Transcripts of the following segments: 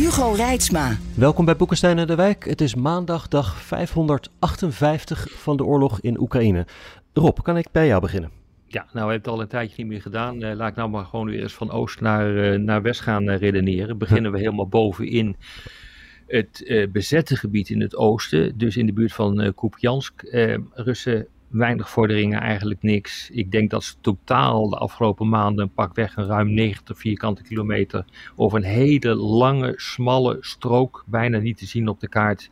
Hugo Reitsma. Welkom bij Boekenstein en de Wijk. Het is maandag dag 558 van de oorlog in Oekraïne. Rob, kan ik bij jou beginnen? Ja, nou, we hebben het al een tijdje niet meer gedaan. Uh, laat ik nou maar gewoon weer eens van oost naar, uh, naar west gaan uh, redeneren. Beginnen we helemaal bovenin het bezette gebied in het oosten, dus in de buurt van uh, Kupiansk. Russen weinig vorderingen, eigenlijk niks. Ik denk dat ze totaal de afgelopen maanden pakweg een ruim 90 vierkante kilometer over een hele lange, smalle strook, bijna niet te zien op de kaart,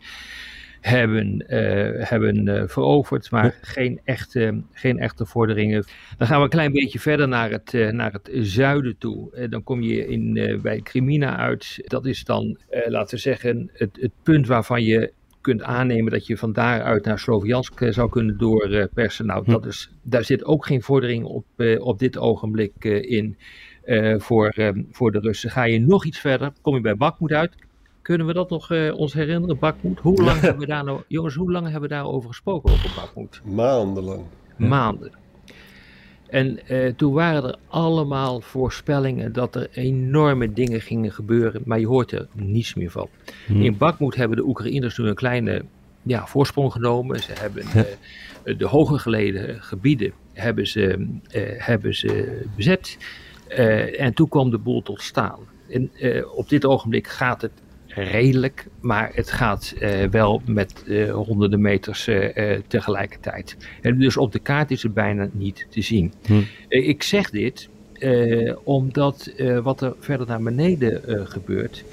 hebben, uh, hebben uh, veroverd, maar geen, echte, geen echte vorderingen. Dan gaan we een klein beetje verder naar het, uh, naar het zuiden toe. dan kom je in, bij Crimina uit. Dat is dan, laten we zeggen, het, het punt waarvan je kunt aannemen dat je van daaruit naar Sloviansk zou kunnen doorpersen. nou, dat is, daar zit ook geen vordering op, op dit ogenblik in voor, voor de Russen. Ga je nog iets verder, kom je bij Bakmoed uit. Kunnen we dat nog uh, ons herinneren, Bakmoed? Hoe lang hebben we daar nou, jongens, hoe lang hebben we daarover gesproken, over Bakmoed? Maandenlang. Maanden. En uh, toen waren er allemaal voorspellingen dat er enorme dingen gingen gebeuren, maar je hoort er niets meer van. Hmm. In Bakmoed hebben de Oekraïners nu een kleine ja, voorsprong genomen. Ze hebben uh, de hoger geleden gebieden hebben ze, hebben ze bezet. en toen kwam de boel tot staan. En op dit ogenblik gaat het redelijk, maar het gaat uh, wel met uh, honderden meters uh, tegelijkertijd. En dus op de kaart is het bijna niet te zien. Hm. ik zeg dit omdat wat er verder naar beneden gebeurt,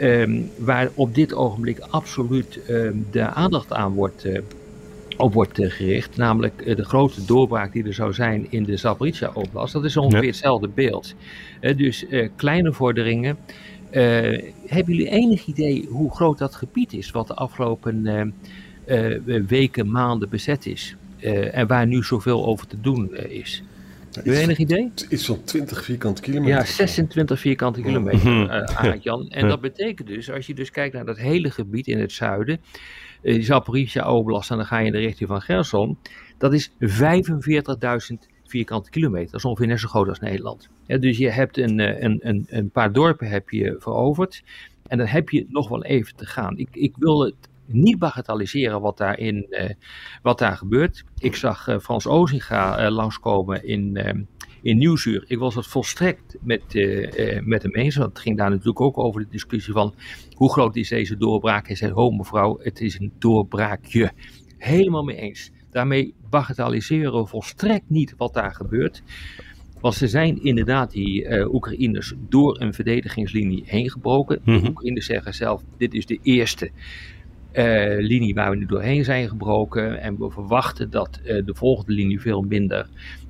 um, waar op dit ogenblik absoluut um, de aandacht aan wordt op wordt gericht, namelijk de grote doorbraak die er zou zijn in de Zaporizhia-oblast. Dat is ongeveer ja. hetzelfde beeld. dus kleine vorderingen, hebben jullie enig idee hoe groot dat gebied is, wat de afgelopen uh, uh, weken, maanden bezet is? en waar nu zoveel over te doen is? Heb je enig idee? Iets van 20 vierkante kilometer. Ja, 26 vierkante kilometer, uh, Jan. En dat betekent dus, als je dus kijkt naar dat hele gebied in het zuiden, uh, Zaporizhia Oblast, en dan ga je in de richting van Gerson, dat is 45.000 vierkante kilometer. Dat is ongeveer net zo groot als Nederland. Ja, dus je hebt een, een, een, een paar dorpen heb je veroverd. En dan heb je nog wel even te gaan. Ik, ik wil het niet bagatelliseren wat, daarin, uh, wat daar gebeurt. Ik zag uh, Frans Ozinga langskomen in, in Nieuwsuur. Ik was het volstrekt met, met hem eens. Want het ging daar natuurlijk ook over de discussie van hoe groot is deze doorbraak. Hij zei, ho mevrouw, het is een doorbraakje. Helemaal mee eens. Daarmee bagatelliseren we volstrekt niet wat daar gebeurt. Want ze zijn inderdaad, die uh, Oekraïners, door een verdedigingslinie heen gebroken. Mm -hmm. De Oekraïners zeggen zelf, dit is de eerste uh, linie waar we nu doorheen zijn gebroken. En we verwachten dat uh, de volgende linie veel minder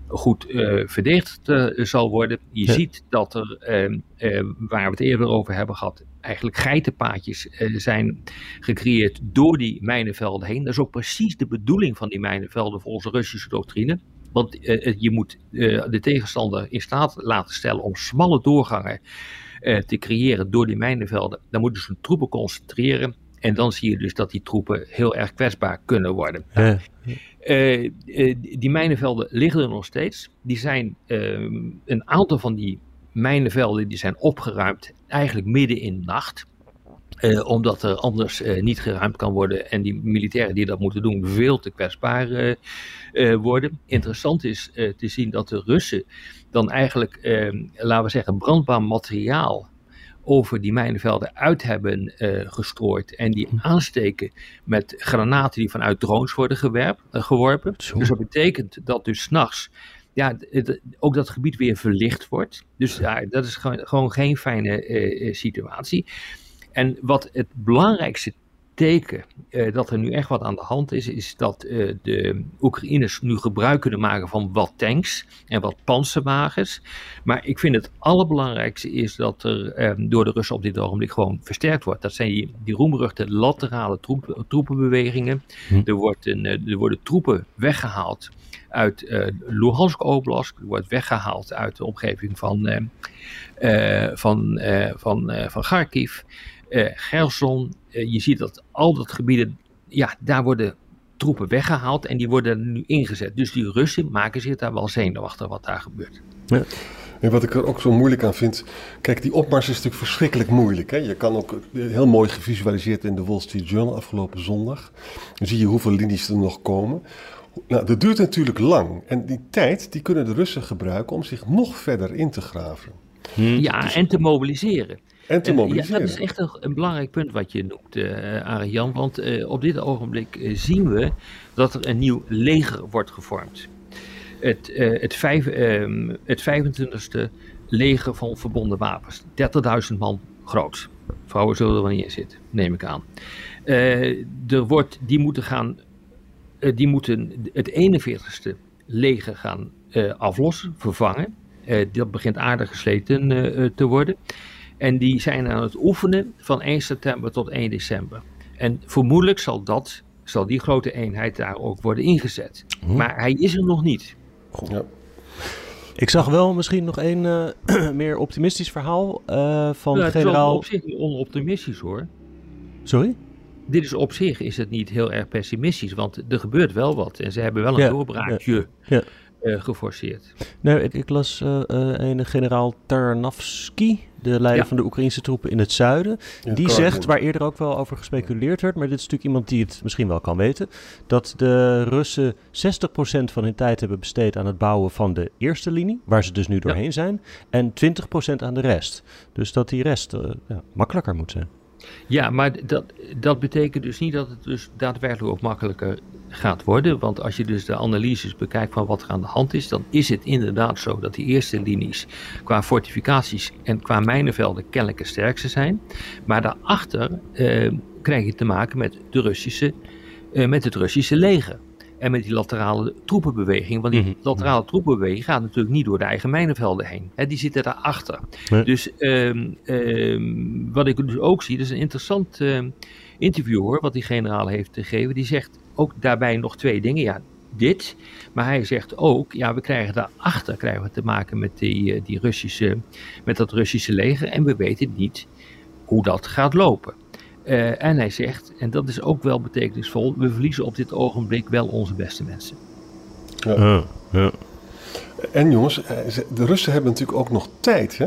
goed verdedigd zal worden. Je ja. ziet dat er, waar we het eerder over hebben gehad, eigenlijk geitenpaadjes zijn gecreëerd door die mijnenvelden heen. Dat is ook precies de bedoeling van die mijnenvelden volgens de Russische doctrine. Want uh, je moet de tegenstander in staat laten stellen om smalle doorgangen te creëren door die mijnenvelden. Dan moeten ze hun troepen concentreren. En dan zie je dus dat die troepen heel erg kwetsbaar kunnen worden. Ja. die mijnenvelden liggen er nog steeds. Die zijn, een aantal van die mijnenvelden die zijn opgeruimd eigenlijk midden in de nacht. Uh, omdat er anders uh, niet geruimd kan worden en die militairen die dat moeten doen veel te kwetsbaar uh, worden. Interessant is te zien dat de Russen dan eigenlijk, laten we zeggen, brandbaar materiaal over die mijnenvelden uit hebben gestrooid en die aansteken met granaten die vanuit drones worden gewerp, geworpen. Zo. Dus dat betekent dat dus s'nachts ja, het, ook dat gebied weer verlicht wordt. Dus ja, dat is gewoon, gewoon geen fijne situatie. En wat het belangrijkste teken uh, dat er nu echt wat aan de hand is, is dat uh, de Oekraïners nu gebruik kunnen maken van wat tanks en wat panzerwagens. Maar ik vind het allerbelangrijkste is dat er um, door de Russen op dit ogenblik gewoon versterkt wordt. Dat zijn die, die roemruchte laterale troep, troepenbewegingen. Hm. Er, wordt een, er worden troepen weggehaald uit uh, Luhansk Oblast, wordt weggehaald uit de omgeving van, uh, van, van, van Kharkiv, Gerson. je ziet dat al dat gebieden, ja, daar worden troepen weggehaald en die worden nu ingezet. Dus die Russen maken zich daar wel zenuwachtig wat daar gebeurt. Ja. En wat ik er ook zo moeilijk aan vind. Kijk, die opmars is natuurlijk verschrikkelijk moeilijk. Hè? Je kan ook heel mooi gevisualiseerd in de Wall Street Journal afgelopen zondag. Dan zie je hoeveel linies er nog komen. Nou, dat duurt natuurlijk lang. En die tijd die kunnen de Russen gebruiken om zich nog verder in te graven. Hm. Ja, dus... en te mobiliseren. En te mobiliseren. Ja, dat is echt een, een belangrijk punt wat je noemt, uh, Arjan. Want uh, op dit ogenblik uh, zien we dat er een nieuw leger wordt gevormd. Het, het, vijf, het 25e leger van verbonden wapens. 30.000 man groot. Vrouwen zullen er wel niet in zitten, neem ik aan. er wordt, die moeten gaan uh, die moeten het 41ste leger gaan uh, aflossen, vervangen. Uh, dat begint aardig gesleten te worden. En die zijn aan het oefenen van 1 september tot 1 december. En vermoedelijk zal, dat, zal die grote eenheid daar ook worden ingezet. Hm. Maar hij is er nog niet. Ja. Ik zag wel misschien nog een meer optimistisch verhaal van ja, generaal... Het is op zich onoptimistisch hoor. Sorry? Dit is op zich is het niet heel erg pessimistisch, want er gebeurt wel wat. En ze hebben wel een ja, doorbraakje ja, ja. Uh, geforceerd. Nou, ik, ik las uh, uh, een generaal Tarnavski, de leider van de Oekraïnse troepen in het zuiden. die zegt, waar eerder ook wel over gespeculeerd werd, maar dit is natuurlijk iemand die het misschien wel kan weten, dat de Russen 60% van hun tijd hebben besteed aan het bouwen van de eerste linie, waar ze dus nu doorheen zijn, en 20% aan de rest. Dus dat die rest makkelijker moet zijn. Ja, maar dat, dat betekent dus niet dat het dus daadwerkelijk ook makkelijker gaat worden. Want als je dus de analyses bekijkt van wat er aan de hand is, dan is het inderdaad zo dat die eerste linies qua fortificaties en qua mijnenvelden kennelijk het sterkste zijn. Maar daarachter eh, krijg je te maken met, de Russische, eh, met het Russische leger. En met die laterale troepenbeweging. Want die mm -hmm. laterale troepenbeweging gaat natuurlijk niet door de eigen mijnenvelden heen. He, die zitten daarachter. Nee. Dus um, um, wat ik dus ook zie, dat is een interessant um, interview hoor, wat die generaal heeft gegeven. Die zegt ook daarbij nog twee dingen. Ja, dit. Maar hij zegt ook, ja, we krijgen daarachter krijgen we te maken met, die, eh, die Russische, met dat Russische leger. En we weten niet hoe dat gaat lopen. Uh, en hij zegt, en dat is ook wel betekenisvol, we verliezen op dit ogenblik wel onze beste mensen. Ja. Ja. En jongens, eh, de Russen hebben natuurlijk ook nog tijd hè,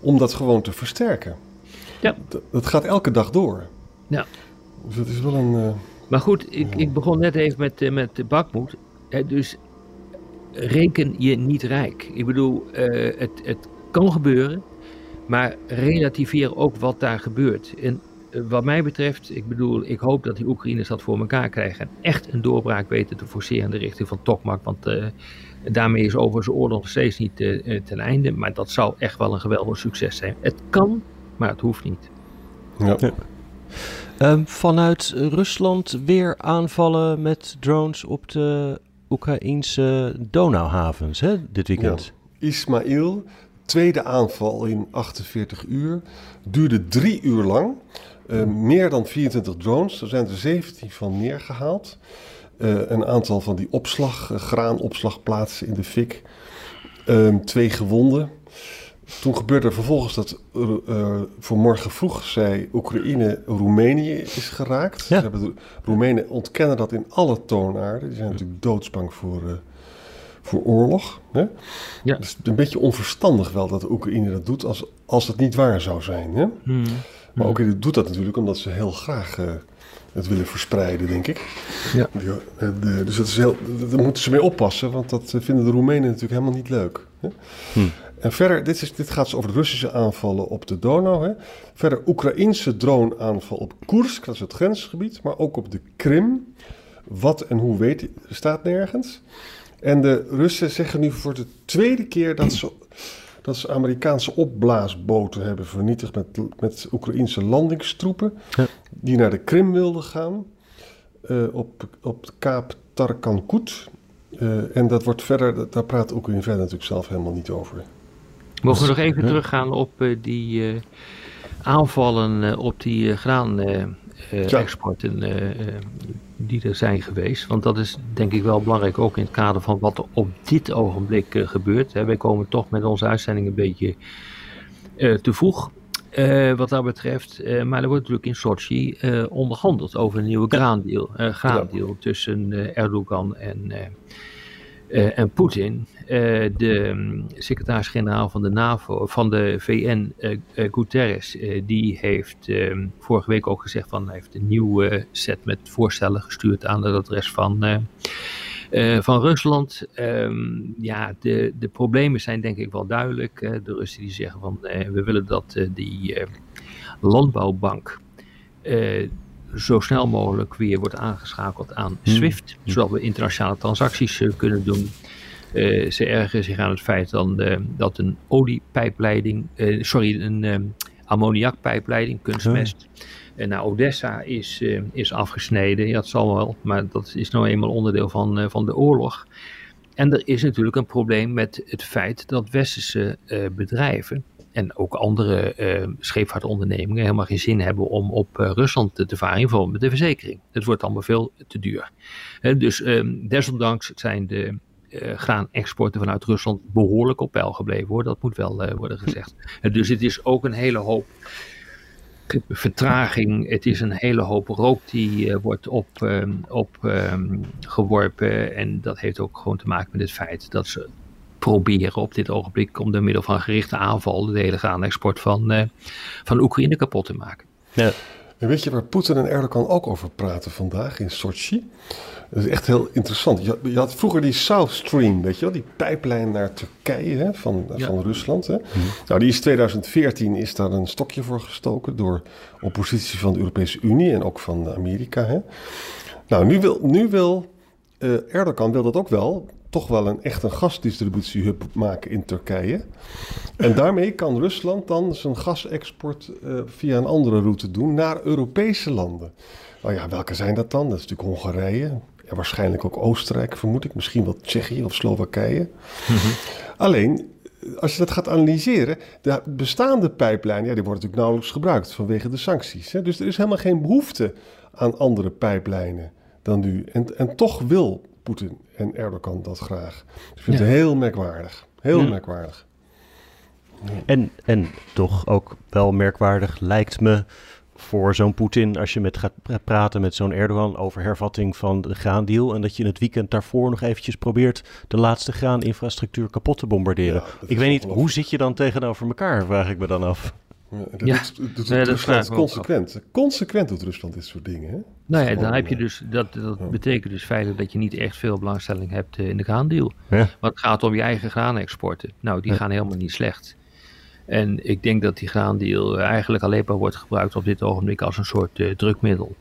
om dat gewoon te versterken. Ja. Dat, dat gaat elke dag door. Ja. Dus dat is wel een. Uh, maar goed, ik, ik begon net even met, uh, met de bakmoed. dus reken je niet rijk. Ik bedoel, het, het kan gebeuren, maar relativeer ook wat daar gebeurt. En wat mij betreft, ik bedoel, ik hoop dat die Oekraïners dat voor elkaar krijgen. En echt een doorbraak weten te forceren in de richting van Tokmak. Want uh, daarmee is overigens oorlog nog steeds niet uh, ten einde. Maar dat zou echt wel een geweldig succes zijn. Het kan, maar het hoeft niet. Ja. ja. Um, vanuit Rusland weer aanvallen met drones op de Oekraïnse Donauhavens hè, dit weekend. Ja. Ismail, tweede aanval in 48 uur, duurde drie uur lang. Uh, meer dan 24 drones, er zijn er 17 van neergehaald. Uh, een aantal van die opslag, uh, graanopslagplaatsen in de fik. Ehm, twee gewonden. Toen gebeurde er vervolgens dat voor morgen vroeg zei Oekraïne Roemenië is geraakt. Ja. Ze hebben de, Roemenen ontkennen dat in alle toonaarden. Die zijn natuurlijk doodsbang voor, voor oorlog. Hè? Ja. Dus een beetje onverstandig wel dat Oekraïne dat doet als, als het niet waar zou zijn. Hè? Hmm. Maar ook doet dat natuurlijk omdat ze heel graag uh, het willen verspreiden, denk ik. Ja. De, dus dat is heel, daar moeten ze mee oppassen, want dat vinden de Roemenen natuurlijk helemaal niet leuk. Hè? Hm. En verder, dit, is, dit gaat dus over de Russische aanvallen op de Donau. Hè? Verder Oekraïnse droneaanval op Koersk, dat is het grensgebied, maar ook op de Krim. Wat en hoe weet staat nergens. En de Russen zeggen nu voor de tweede keer dat ze dat ze Amerikaanse opblaasboten hebben vernietigd met, met Oekraïnse landingstroepen. Die naar de Krim wilden gaan. Uh, op, op de kaap Tarkankut. Uh, en dat wordt verder, daar praat Oekraïne verder natuurlijk zelf helemaal niet over. Mogen we nog even teruggaan op uh, die aanvallen op die graan uh, exporten uh, die er zijn geweest. Want dat is denk ik wel belangrijk ook in het kader van wat er op dit ogenblik gebeurt. Hè. Wij komen toch met onze uitzending een beetje te vroeg. wat dat betreft, maar er wordt natuurlijk in Sochi onderhandeld over een nieuwe graandeal, graandeal tussen Erdogan en en Poetin, de um, secretaris-generaal van de NAVO, van de VN, uh, Guterres, die heeft ehm, vorige week ook gezegd van hij heeft een nieuwe set met voorstellen gestuurd aan het adres van, van Rusland. Um, ja, de, de problemen zijn denk ik wel duidelijk. de Russen die zeggen van we willen dat die landbouwbank zo snel mogelijk weer wordt aangeschakeld aan hmm. SWIFT, zodat we internationale transacties eh, kunnen doen. Uh, ze ergeren zich aan het feit dan, uh, dat een oliepijpleiding, uh, sorry, een ammoniakpijpleiding, kunstmest, naar Odessa is, is afgesneden. Ja, dat zal wel, maar dat is nou eenmaal onderdeel van, van de oorlog. En er is natuurlijk een probleem met het feit dat westerse bedrijven en ook andere scheepvaartondernemingen helemaal geen zin hebben om op Rusland te, te varen, in met de verzekering. Het wordt allemaal veel te duur. dus um, desondanks zijn de uh, graanexporten vanuit Rusland behoorlijk op peil gebleven hoor. Dat moet wel worden gezegd. dus het is ook een hele hoop vertraging. Het is een hele hoop rook die wordt op, ehm, op um, geworpen. En dat heeft ook gewoon te maken met het feit dat ze proberen op dit ogenblik om door middel van gerichte aanval de hele graanexport van, uh, van Oekraïne kapot te maken. Ja. En weet je waar Poetin en Erdogan ook over praten vandaag in Sochi? Dat is echt heel interessant. Je, had vroeger die South Stream, weet je wel, die pijplijn naar Turkije hè, van, van Rusland. Hè? Mhm. Nou, die is 2014 is daar een stokje voor gestoken door oppositie van de Europese Unie en ook van Amerika. Hè? Nou, nu wil, nu wil uh, Erdogan wil dat ook wel, toch wel een echt een gasdistributiehub maken in Turkije. En daarmee kan Rusland dan zijn gasexport uh, via een andere route doen naar Europese landen. Nou ja, welke zijn dat dan? Dat is natuurlijk Hongarije. Ja, waarschijnlijk ook Oostenrijk, vermoed ik. Misschien wel Tsjechië of Slowakije. Mhm. Alleen, als je dat gaat analyseren, de bestaande pijplijnen, ja, die worden natuurlijk nauwelijks gebruikt vanwege de sancties. Hè? Dus er is helemaal geen behoefte aan andere pijplijnen dan nu. En, en toch wil Poetin en Erdogan dat graag. Dus ik vind het heel merkwaardig. Heel merkwaardig. En, en toch ook wel merkwaardig lijkt me voor zo'n Poetin als je met gaat praten met zo'n Erdogan over hervatting van de graandeal en dat je in het weekend daarvoor nog eventjes probeert de laatste graaninfrastructuur kapot te bombarderen. ik weet niet, hoe zit je dan tegenover elkaar, vraag ik me dan af. Ja, dat ja. doet, doet nee, Rusland consequent. Consequent doet Rusland dit soort dingen. Hè? Nou ja, dan heb je dus, dat, dat betekent dus feitelijk dat je niet echt veel belangstelling hebt eh, in de graandeal. Ja. Want het gaat om je eigen graanexporten. Nou, die gaan helemaal niet slecht. En ik denk dat die graandeal eigenlijk alleen maar wordt gebruikt op dit ogenblik als een soort uh, drukmiddel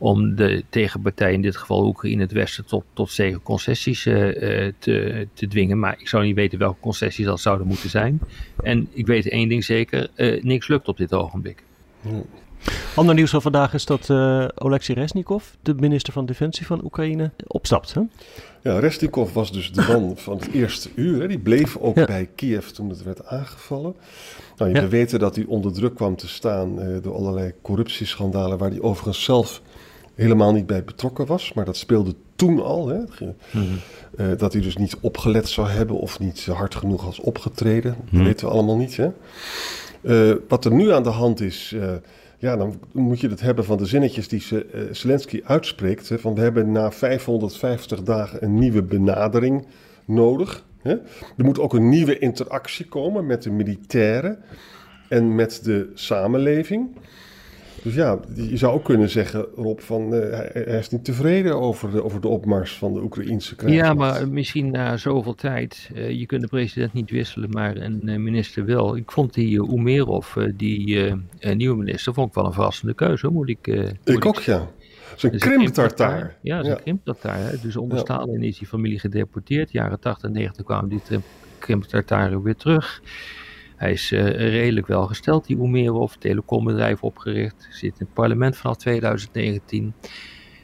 om de tegenpartij, in dit geval Oekraïne het Westen, tot, tot tegen concessies uh, te, te dwingen. Maar ik zou niet weten welke concessies dat zouden moeten zijn. En ik weet één ding zeker, uh, niks lukt op dit ogenblik. Ander nieuws van vandaag is dat uh, Oleksiy Resnikov, de minister van Defensie van Oekraïne, opstapt. Hè? Ja, Resnikov was dus de man van het eerste uur. Hè. Die bleef ook bij Kiev toen het werd aangevallen. Nou, je ja. weten dat hij onder druk kwam te staan uh, door allerlei corruptieschandalen, waar hij overigens zelf helemaal niet bij betrokken was. Maar dat speelde toen al. Hè? Mhm. Uh, dat hij dus niet opgelet zou hebben of niet hard genoeg als opgetreden. Dat mhm. weten we allemaal niet. Hè? Uh, wat er nu aan de hand is, uh, ja, dan moet je het hebben van de zinnetjes die Zelensky uitspreekt. Hè? Van we hebben na 550 dagen een nieuwe benadering nodig. Hè? Er moet ook een nieuwe interactie komen met de militairen en met de samenleving. Dus ja, je zou ook kunnen zeggen, Rob, van uh, hij, is niet tevreden over de, over de opmars van de Oekraïnse krijgsmacht. Ja, maar misschien na zoveel tijd, uh, je kunt de president niet wisselen, maar een uh, minister wel. Ik vond die Umerov, die nieuwe minister, vond ik wel een verrassende keuze, moet ik... ik ook, ja. Zijn dus krimtartaar. Ja, zijn ja. krimtartaar. Dus onder. Stalin is die familie gedeporteerd. Jaren 80 en 90 kwamen die krimtartaren weer terug. Hij is redelijk wel gesteld, die Umerov, telecombedrijf opgericht. Zit in het parlement vanaf 2019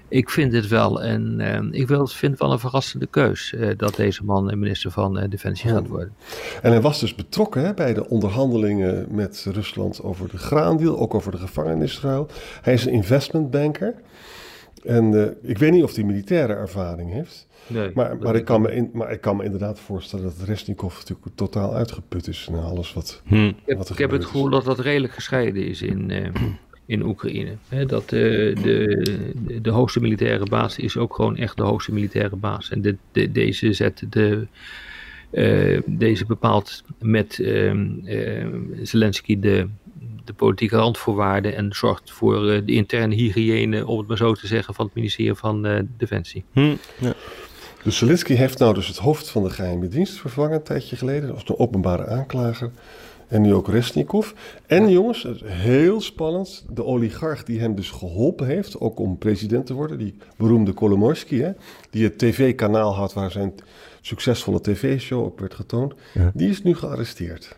ik vind het wel een, uh, ik wil, vind wel een verrassende keus uh, dat deze man minister van Defensie gaat worden. En hij was dus betrokken hè, bij de onderhandelingen met Rusland over de graandeal, ook over de gevangenisruil. Hij is een investmentbanker. En ik weet niet of hij militaire ervaring heeft. Nee, maar, maar, ik kan me in, maar ik kan me inderdaad voorstellen dat Resnikov natuurlijk totaal uitgeput is na alles wat, hm. wat er Ik, heb het gevoel dat dat redelijk gescheiden is in, in Oekraïne. dat de, de, de hoogste militaire baas is ook gewoon echt de hoogste militaire baas. En de, de, deze zet de. Uh, deze bepaalt met uh, uh, Zelensky de, de politieke randvoorwaarden en zorgt voor de interne hygiëne, om het maar zo te zeggen, van het ministerie van Defensie. Hm, ja. Dus Zelensky heeft nou dus het hoofd van de geheime dienst vervangen een tijdje geleden, als de openbare aanklager. En nu ook Resnikov. En jongens, heel spannend, de oligarch die hem dus geholpen heeft, ook om president te worden, die beroemde Kolomorski, hè, die het tv-kanaal had waar zijn succesvolle tv-show ook werd getoond, die is nu gearresteerd.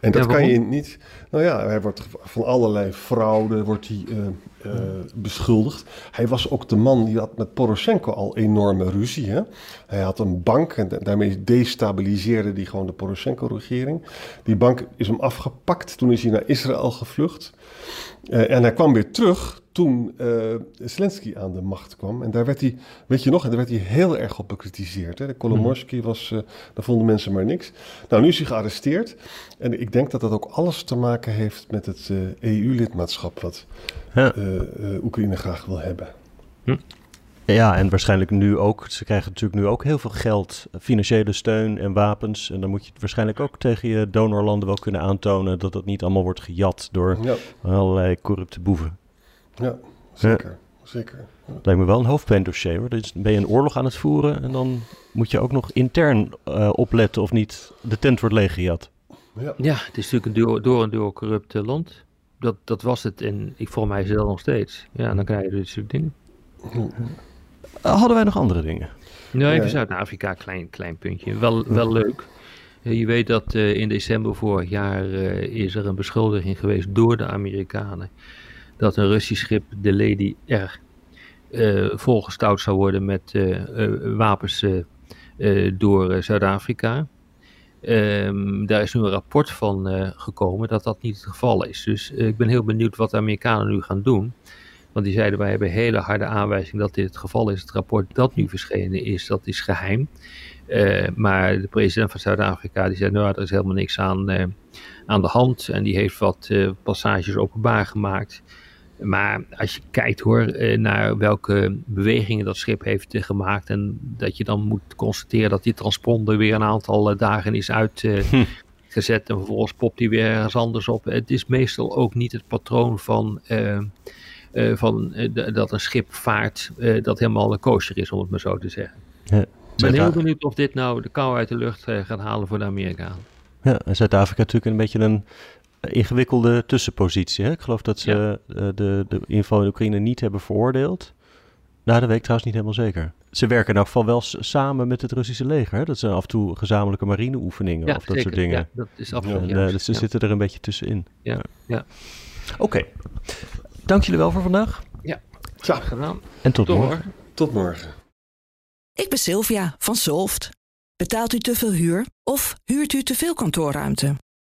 En dat kan je niet. Nou ja, hij wordt van allerlei fraude wordt hij, uh, uh, beschuldigd. Hij was ook de man die had met Poroshenko al enorme ruzie. Hè? Hij had een bank en daarmee destabiliseerde hij gewoon de Poroshenko-regering. Die bank is hem afgepakt. Toen is hij naar Israël gevlucht. Uh, en hij kwam weer terug toen uh, Zelensky aan de macht kwam. En daar werd hij, weet je nog, en daar werd hij heel erg op bekritiseerd. Hè? De Kolomorski was, uh, daar vonden mensen maar niks. Nou, nu is hij gearresteerd. En ik denk dat dat ook alles te maken heeft met het EU-lidmaatschap wat ja. Oekraïne graag wil hebben. Hm. Ja, en waarschijnlijk nu ook. Ze krijgen natuurlijk nu ook heel veel geld, financiële steun en wapens. En dan moet je het waarschijnlijk ook tegen je donorlanden wel kunnen aantonen dat dat niet allemaal wordt gejat door ja. allerlei corrupte boeven. Ja, zeker. zeker. Lijkt me wel een hoofdpijndossier hoor. Dus ben je een oorlog aan het voeren en dan moet je ook nog intern uh, opletten of niet de tent wordt leeggejat. Ja. ja, het is natuurlijk een door, door en door corrupt land. Dat, dat was het en ik voor mij zelf nog steeds. Ja, dan krijg je dit soort dingen. Uh, hadden wij nog andere dingen? Nee, even Zuid-Afrika, klein, klein puntje. Wel, wel leuk. Je weet dat uh, in december vorig jaar is er een beschuldiging geweest door de Amerikanen dat een Russisch schip, de Lady R, uh, volgestouwd zou worden met uh, uh, wapens door Zuid-Afrika. Um, daar is nu een rapport van gekomen dat dat niet het geval is. Dus ik ben heel benieuwd wat de Amerikanen nu gaan doen. Want die zeiden wij hebben hele harde aanwijzing dat dit het geval is. Het rapport dat nu verschenen is, dat is geheim. maar de president van Zuid-Afrika die zei nou er is helemaal niks aan, aan de hand. En die heeft wat passages openbaar gemaakt. Maar als je kijkt hoor, eh, naar welke bewegingen dat schip heeft eh, gemaakt. En dat je dan moet constateren dat die transponder weer een aantal eh, dagen is uitgezet. En vervolgens popt die weer ergens anders op. Het is meestal ook niet het patroon van, van dat een schip vaart dat helemaal een kosher is, om het maar zo te zeggen. Ja. Ik ben heel benieuwd of dit nou de kou uit de lucht gaat halen voor de Amerikanen. Ja, en Zuid-Afrika natuurlijk een beetje een ingewikkelde tussenpositie. Hè? Ik geloof dat ze eh, de, de inval in Oekraïne niet hebben veroordeeld. Nou, dat weet ik trouwens niet helemaal zeker. Ze werken in elk geval wel samen met het Russische leger. Hè? Dat zijn af en toe gezamenlijke marineoefeningen ja, of dat soort dingen. Ja, dat is absoluut. En, uh, dus ze zitten er een beetje tussenin. Ja, ja. Oké. Dank jullie wel voor vandaag. Ja, graag gedaan. En tot, tot morgen. Tot morgen. Ik ben Sylvia van Solft. Betaalt u te veel huur of huurt u te veel kantoorruimte?